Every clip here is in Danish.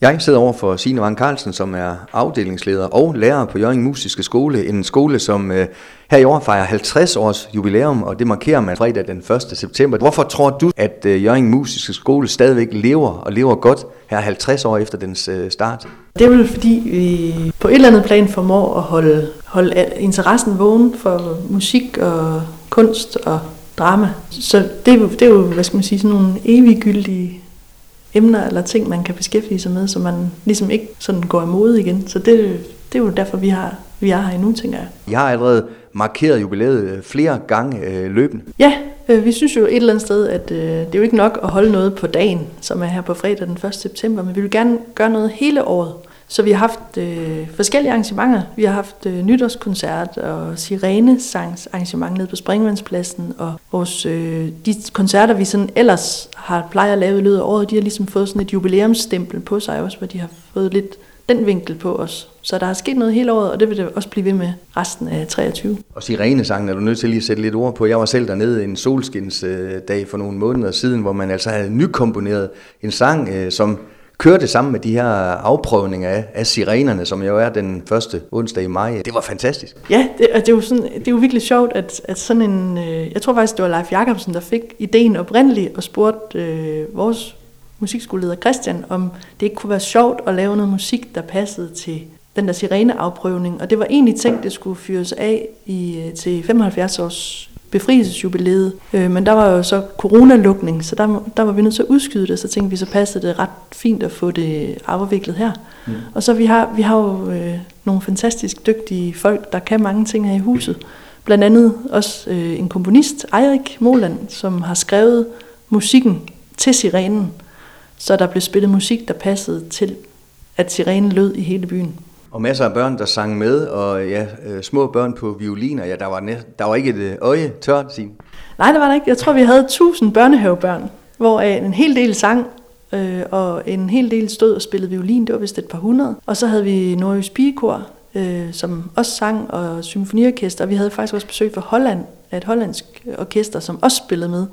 Jeg sidder over for Signe Vang Carlsen, som er afdelingsleder og lærer på Jørgen Musiske Skole. En skole, som øh, her i år fejrer 50 års jubilæum, og det markerer man fredag den 1. september. Hvorfor tror du, at øh, Jørgen Musiske Skole stadigvæk lever og lever godt her 50 år efter dens øh, start? Det er vel fordi, vi på et eller andet plan formår at holde, holde interessen vågen for musik og kunst og drama. Så det er jo, det er jo hvad skal man sige, sådan nogle eviggyldige emner eller ting, man kan beskæftige sig med, så man ligesom ikke sådan går imod igen. Så det, det er jo derfor, vi, har, vi er her endnu, tænker jeg. I har allerede markeret jubilæet øh, flere gange øh, løbende. Ja, øh, vi synes jo et eller andet sted, at øh, det er jo ikke nok at holde noget på dagen, som er her på fredag den 1. september, men vi vil gerne gøre noget hele året. Så vi har haft øh, forskellige arrangementer. Vi har haft øh, nytårskoncert og sirenesangsarrangement nede på Springvandspladsen, og vores, øh, de koncerter, vi sådan ellers har plejer at lave i løbet af året, de har ligesom fået sådan et jubilæumsstempel på sig også, hvor de har fået lidt den vinkel på os. Så der er sket noget hele året, og det vil det også blive ved med resten af 23. Og sirenesangen er du nødt til lige at sætte lidt ord på. Jeg var selv dernede en solskinsdag for nogle måneder siden, hvor man altså havde nykomponeret en sang, øh, som kørte sammen med de her afprøvninger af, af sirenerne, som jo er den første onsdag i maj. Det var fantastisk. Ja, det, det, er, jo sådan, det er jo virkelig sjovt, at, at sådan en... Øh, jeg tror faktisk, det var Leif Jacobsen, der fik ideen oprindeligt og spurgte øh, vores musikskoleleder Christian, om det ikke kunne være sjovt at lave noget musik, der passede til den der sireneafprøvning. Og det var egentlig tænkt, det skulle fyres af i, øh, til 75 års befrielsesjubilæet. Øh, men der var jo så coronalukning, så der, der var vi nødt til at udskyde det, så tænkte vi, så passede det ret fint at få det afviklet her. Mm. Og så vi har, vi har jo øh, nogle fantastisk dygtige folk, der kan mange ting her i huset. Blandt andet også øh, en komponist, Eirik Moland, som har skrevet musikken til sirenen, så der blev spillet musik, der passede til, at sirenen lød i hele byen. Og masser af børn, der sang med, og ja, øh, små børn på violiner. Ja, der var, næ- der var ikke et øh, øje tørt, Signe. Nej, det var der ikke. Jeg tror, vi havde 1000 børnehavebørn, hvor øh, en hel del sang, øh, og en hel del stod og spillede violin. Det var vist et par hundrede. Og så havde vi Nordjysk Pigekor, øh, som også sang, og symfoniorkester. Vi havde faktisk også besøg fra Holland, af et hollandsk orkester, som også spillede med.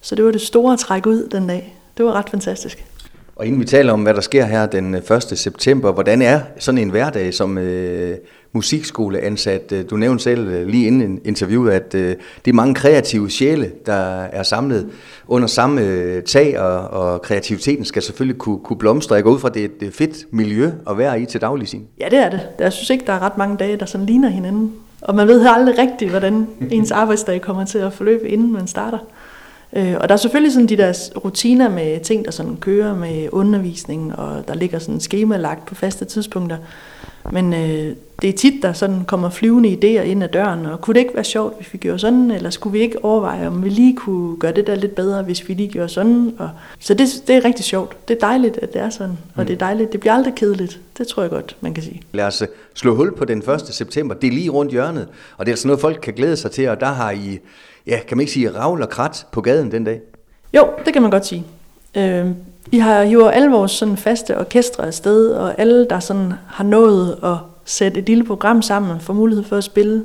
Så det var det store træk ud den dag. Det var ret fantastisk. Og inden vi taler om, hvad der sker her den øh, 1. September, hvordan er sådan en hverdag som øh, musikskoleansat? Øh, du nævnte selv øh, lige inden interviewet, at øh, det er mange kreative sjæle, der er samlet under samme øh, tag, og, og kreativiteten skal selvfølgelig kunne, kunne blomstre. Jeg går ud fra, at det er et fedt miljø at være i til daglig sin. Ja, det er det. Jeg synes ikke, der er ret mange dage, der sådan ligner hinanden. Og man ved aldrig rigtigt, hvordan ens arbejdsdag kommer til at forløbe, inden man starter. Øh, og der er selvfølgelig sådan de der rutiner med ting, der sådan kører med undervisning, og der ligger sådan schema lagt på faste tidspunkter. Men øh, det er tit, der sådan kommer flyvende idéer ind ad døren, og kunne det ikke være sjovt, hvis vi gjorde sådan, eller skulle vi ikke overveje, om vi lige kunne gøre det der lidt bedre, hvis vi lige gjorde sådan. Og, så det, det er rigtig sjovt. Det er dejligt, at det er sådan, og det er dejligt. Det bliver aldrig kedeligt. Det tror jeg godt, man kan sige. Lad os øh, slå hul på den 1. september. Det er lige rundt hjørnet, og det er altså noget, folk kan glæde sig til, og der har I ja, kan man ikke sige ravl og krat på gaden den dag? Jo, det kan man godt sige. Øh, vi har jo alle vores sådan faste orkestre afsted, og alle, der sådan har nået at sætte et lille program sammen, får mulighed for at spille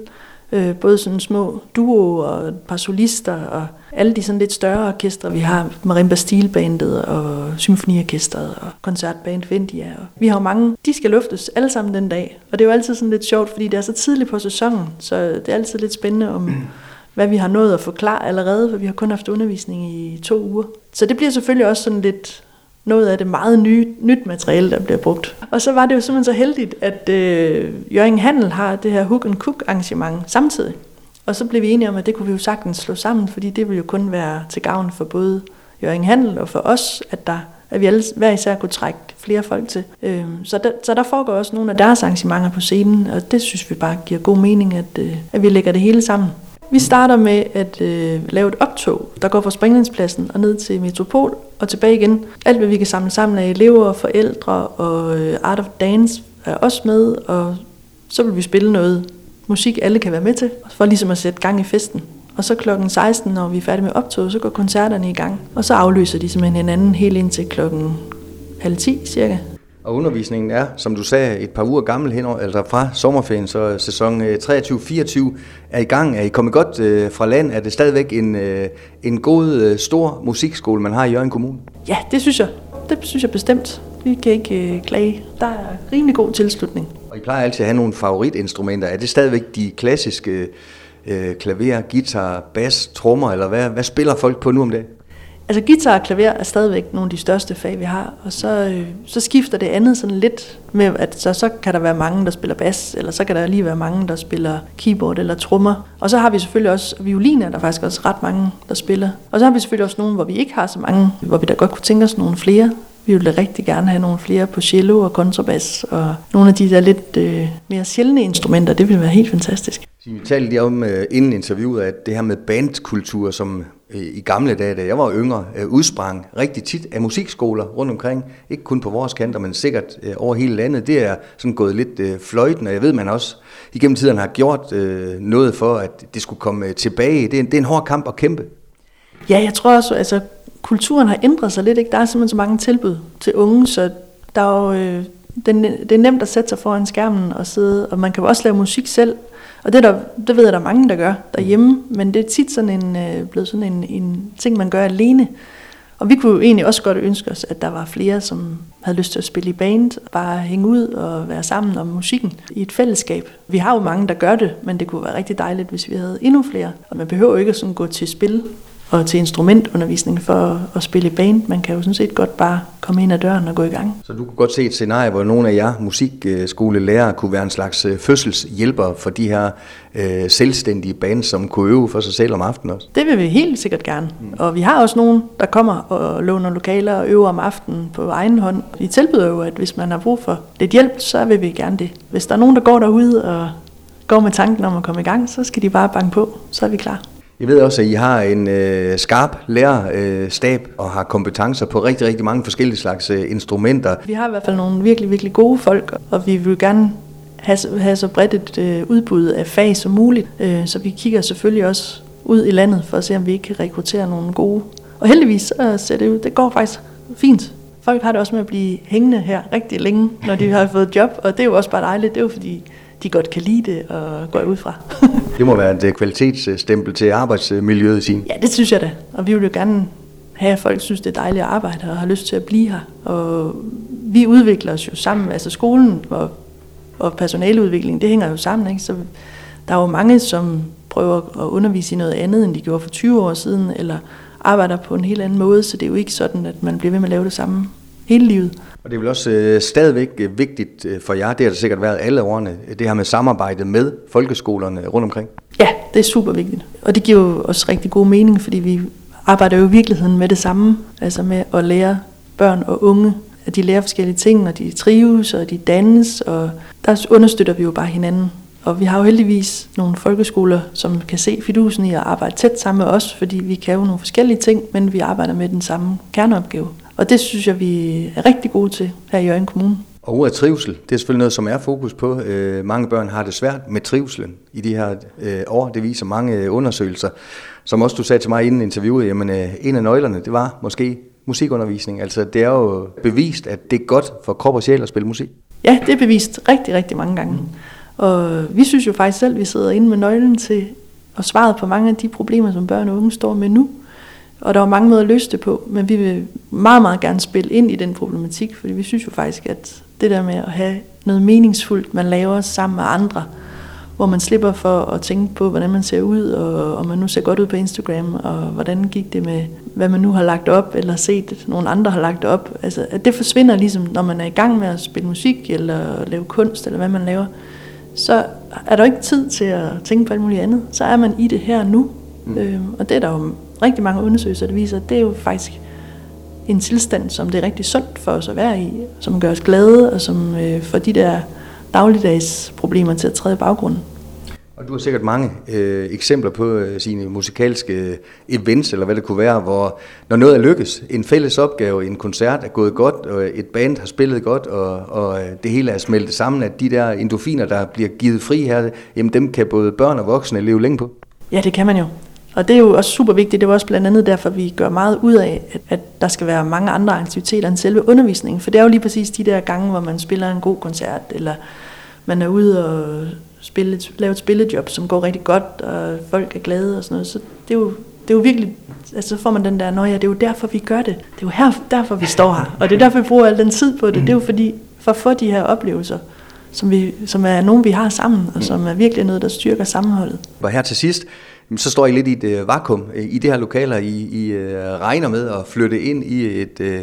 øh, både sådan små duo og et par solister, og alle de sådan lidt større orkestre. Vi har Marimba Stilbandet og Symfoniorkestret og Koncertband Vindia. Og vi har jo mange, de skal luftes alle sammen den dag. Og det er jo altid sådan lidt sjovt, fordi det er så tidligt på sæsonen, så det er altid lidt spændende om hvad vi har nået at forklare allerede, for vi har kun haft undervisning i to uger. Så det bliver selvfølgelig også sådan lidt noget af det meget nye, nyt materiale, der bliver brugt. Og så var det jo simpelthen så heldigt, at øh, Jørgen Handel har det her Hook and Cook arrangement samtidig. Og så blev vi enige om, at det kunne vi jo sagtens slå sammen, fordi det ville jo kun være til gavn for både Jørgen Handel og for os, at der at vi alle hver især kunne trække flere folk til. Øh, så, der, så der foregår også nogle af deres arrangementer på scenen, og det synes vi bare giver god mening, at, øh, at vi lægger det hele sammen. Vi starter med at øh, lave et optog, der går fra Springlandspladsen og ned til Metropol og tilbage igen. Alt hvad vi kan samle sammen af elever, forældre og øh, Art of Dance er også med, og så vil vi spille noget musik, alle kan være med til, for ligesom at sætte gang i festen. Og så klokken 16, når vi er færdige med optoget, så går koncerterne i gang. Og så afløser de simpelthen hinanden helt indtil klokken halv 10 cirka. Og undervisningen er, som du sagde, et par uger gammel henover, altså fra sommerferien, så sæson 23-24 øh, er i gang. Er I kommet godt øh, fra land? Er det stadigvæk en, øh, en god, øh, stor musikskole, man har i Jørgen Kommune? Ja, det synes jeg. det synes jeg bestemt. Vi kan ikke øh, klage. Der er rimelig god tilslutning. Og I plejer altid at have nogle favoritinstrumenter. Er det stadigvæk de klassiske øh, klaver, guitar, bas, trommer, eller hvad, hvad spiller folk på nu om dagen? Altså guitar og klaver er stadigvæk nogle af de største fag, vi har, og så, øh, så skifter det andet sådan lidt med, at så, så kan der være mange, der spiller bas, eller så kan der lige være mange, der spiller keyboard eller trommer. Og så har vi selvfølgelig også violiner, der er faktisk også ret mange, der spiller. Og så har vi selvfølgelig også nogle, hvor vi ikke har så mange, hvor vi da godt kunne tænke os nogle flere. Vi ville da rigtig gerne have nogle flere på cello og kontrabas, og nogle af de der lidt øh, mere sjældne instrumenter, det ville være helt fantastisk. Vi talte lige om uh, inden interviewet, at det her med bandkultur, som uh, i gamle dage, da jeg var yngre, uh, udsprang rigtig tit af musikskoler rundt omkring. Ikke kun på vores kanter, men sikkert over hele landet. Det er sådan gået lidt fløjten, og jeg ved, man også igennem tiden har gjort noget for, at det skulle komme tilbage. Det er, det er en hård kamp at kæmpe. Ja, jeg tror også, altså kulturen har ændret sig lidt. Ikke? Der er simpelthen så mange tilbud til unge, så der er jo, øh, det, det er nemt at sætte sig foran skærmen og sidde, og man kan jo også lave musik selv. Og det, der, det ved jeg, der er mange, der gør derhjemme, men det er tit sådan en, øh, blevet sådan en, en ting, man gør alene. Og vi kunne jo egentlig også godt ønske os, at der var flere, som havde lyst til at spille i band, bare hænge ud og være sammen om musikken i et fællesskab. Vi har jo mange, der gør det, men det kunne være rigtig dejligt, hvis vi havde endnu flere. Og man behøver jo ikke sådan gå til spil og til instrumentundervisning for at spille i band. Man kan jo sådan set godt bare komme ind ad døren og gå i gang. Så du kunne godt se et scenarie, hvor nogle af jer musikskolelærere kunne være en slags øh, fødselshjælper for de her øh, selvstændige bands, som kunne øve for sig selv om aftenen også? Det vil vi helt sikkert gerne. Mm. Og vi har også nogen, der kommer og låner lokaler og øver om aftenen på egen hånd. Vi tilbyder jo, at hvis man har brug for lidt hjælp, så vil vi gerne det. Hvis der er nogen, der går derude og går med tanken om at komme i gang, så skal de bare banke på, så er vi klar. Jeg ved også, at I har en øh, skarp lærerstab øh, og har kompetencer på rigtig, rigtig mange forskellige slags øh, instrumenter. Vi har i hvert fald nogle virkelig, virkelig gode folk, og vi vil gerne have, have så bredt et øh, udbud af fag som muligt. Øh, så vi kigger selvfølgelig også ud i landet for at se, om vi ikke kan rekruttere nogle gode. Og heldigvis så ser det ud, det går faktisk fint. Folk har det også med at blive hængende her rigtig længe, når de har fået job, og det er jo også bare dejligt. Det er jo fordi, de godt kan lide det og går ud fra. det må være et øh, kvalitetsstempel til arbejdsmiljøet i sin. Ja, det synes jeg da. Og vi vil jo gerne have, at folk synes, det er dejligt at arbejde og har lyst til at blive her. Og vi udvikler os jo sammen, altså skolen og, og personaleudvikling, det hænger jo sammen. Ikke? Så der er jo mange, som prøver at undervise i noget andet, end de gjorde for 20 år siden, eller arbejder på en helt anden måde, så det er jo ikke sådan, at man bliver ved med at lave det samme hele livet. Og det er vel også øh, stadigvæk øh, vigtigt øh, for jer, det har det sikkert været alle årene, det her med samarbejdet med folkeskolerne rundt omkring? Ja, det er super vigtigt. Og det giver jo også rigtig god mening, fordi vi arbejder jo i virkeligheden med det samme, altså med at lære børn og unge, at de lærer forskellige ting, og de trives, og de dannes, og der understøtter vi jo bare hinanden. Og vi har jo heldigvis nogle folkeskoler, som kan se fidusen i at arbejde tæt sammen med os, fordi vi kan jo nogle forskellige ting, men vi arbejder med den samme kerneopgave. Og det synes jeg, vi er rigtig gode til her i Jørgen Kommune. Og ordet trivsel, det er selvfølgelig noget, som er fokus på. Øh, mange børn har det svært med trivselen i de her øh, år. Det viser mange undersøgelser. Som også du sagde til mig inden interviewet, jamen øh, en af nøglerne, det var måske musikundervisning. Altså det er jo bevist, at det er godt for krop og sjæl at spille musik. Ja, det er bevist rigtig, rigtig mange gange. Og vi synes jo faktisk selv, at vi sidder inde med nøglen til at svare på mange af de problemer, som børn og unge står med nu. Og der er mange måder at løse det på, men vi vil meget, meget gerne spille ind i den problematik, fordi vi synes jo faktisk, at det der med at have noget meningsfuldt, man laver sammen med andre, hvor man slipper for at tænke på, hvordan man ser ud, og om man nu ser godt ud på Instagram, og hvordan gik det med, hvad man nu har lagt op, eller set, at nogle andre har lagt op. Altså, at det forsvinder ligesom, når man er i gang med at spille musik, eller lave kunst, eller hvad man laver. Så er der ikke tid til at tænke på alt muligt andet. Så er man i det her nu. Mm. Øhm, og det er der jo rigtig mange undersøgelser, der viser, at det er jo faktisk en tilstand, som det er rigtig sundt for os at være i, som gør os glade, og som øh, får de der dagligdags problemer til at træde i baggrunden. Og du har sikkert mange øh, eksempler på øh, sine musikalske events, eller hvad det kunne være, hvor når noget er lykkes, en fælles opgave, en koncert er gået godt, og et band har spillet godt, og, og øh, det hele er smeltet sammen, at de der endorfiner, der bliver givet fri her, jamen dem kan både børn og voksne leve længe på. Ja, det kan man jo. Og det er jo også super vigtigt. Det var også blandt andet derfor, vi gør meget ud af, at, at der skal være mange andre aktiviteter end selve undervisningen. For det er jo lige præcis de der gange, hvor man spiller en god koncert, eller man er ude og spille, lave et spillejob, som går rigtig godt, og folk er glade og sådan noget. Så det er jo det er jo virkelig, altså så får man den der, når ja, det er jo derfor, vi gør det. Det er jo her, derfor, vi står her. Og det er derfor, vi bruger al den tid på det. Det er jo fordi, for at få de her oplevelser, som, vi, som er nogen, vi har sammen, og som er virkelig noget, der styrker sammenholdet. Og her til sidst, så står I lidt i et øh, vakuum i det her lokaler. I, I øh, regner med at flytte ind i et, øh,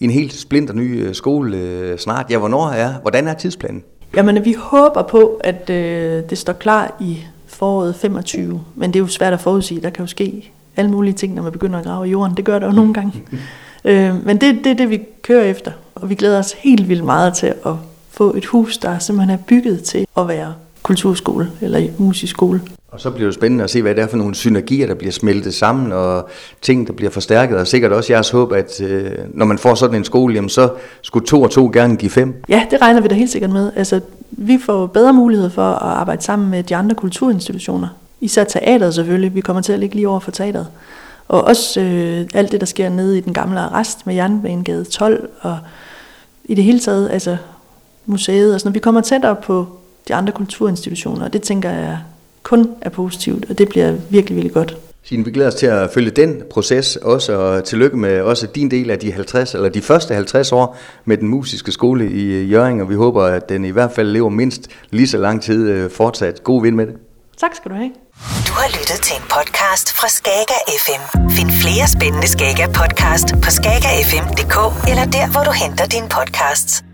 en helt splinter ny skole snart. Ja, hvornår er, hvordan er tidsplanen? Jamen, vi håber på, at øh, det står klar i foråret 25, men det er jo svært at forudsige. Der kan jo ske alle mulige ting, når man begynder at grave i jorden. Det gør der jo nogle gange. øh, men det er det, det, vi kører efter, og vi glæder os helt vildt meget til at få et hus, der simpelthen er bygget til at være kulturskole eller musisk skole. Og så bliver det spændende at se, hvad det er for nogle synergier, der bliver smeltet sammen, og ting, der bliver forstærket, og sikkert også jeres håb, at øh, når man får sådan en skole, jamen, så skulle to og to gerne give fem. Ja, det regner vi da helt sikkert med. Altså, vi får bedre mulighed for at arbejde sammen med de andre kulturinstitutioner. Især teateret selvfølgelig. Vi kommer til at ligge lige over for teateret. Og også øh, alt det, der sker nede i den gamle arrest med Jernbanegade 12, og i det hele taget, altså museet og sådan noget. Vi kommer tættere på de andre kulturinstitutioner, og det tænker jeg kun er positivt, og det bliver virkelig, virkelig godt. Signe, vi glæder os til at følge den proces også, og tillykke med også din del af de 50, eller de første 50 år med den musiske skole i Jørgen, og vi håber, at den i hvert fald lever mindst lige så lang tid øh, fortsat. God vind med det. Tak skal du have. Du har lyttet til en podcast fra Skager FM. Find flere spændende Skager podcast på skagerfm.dk eller der, hvor du henter dine podcasts.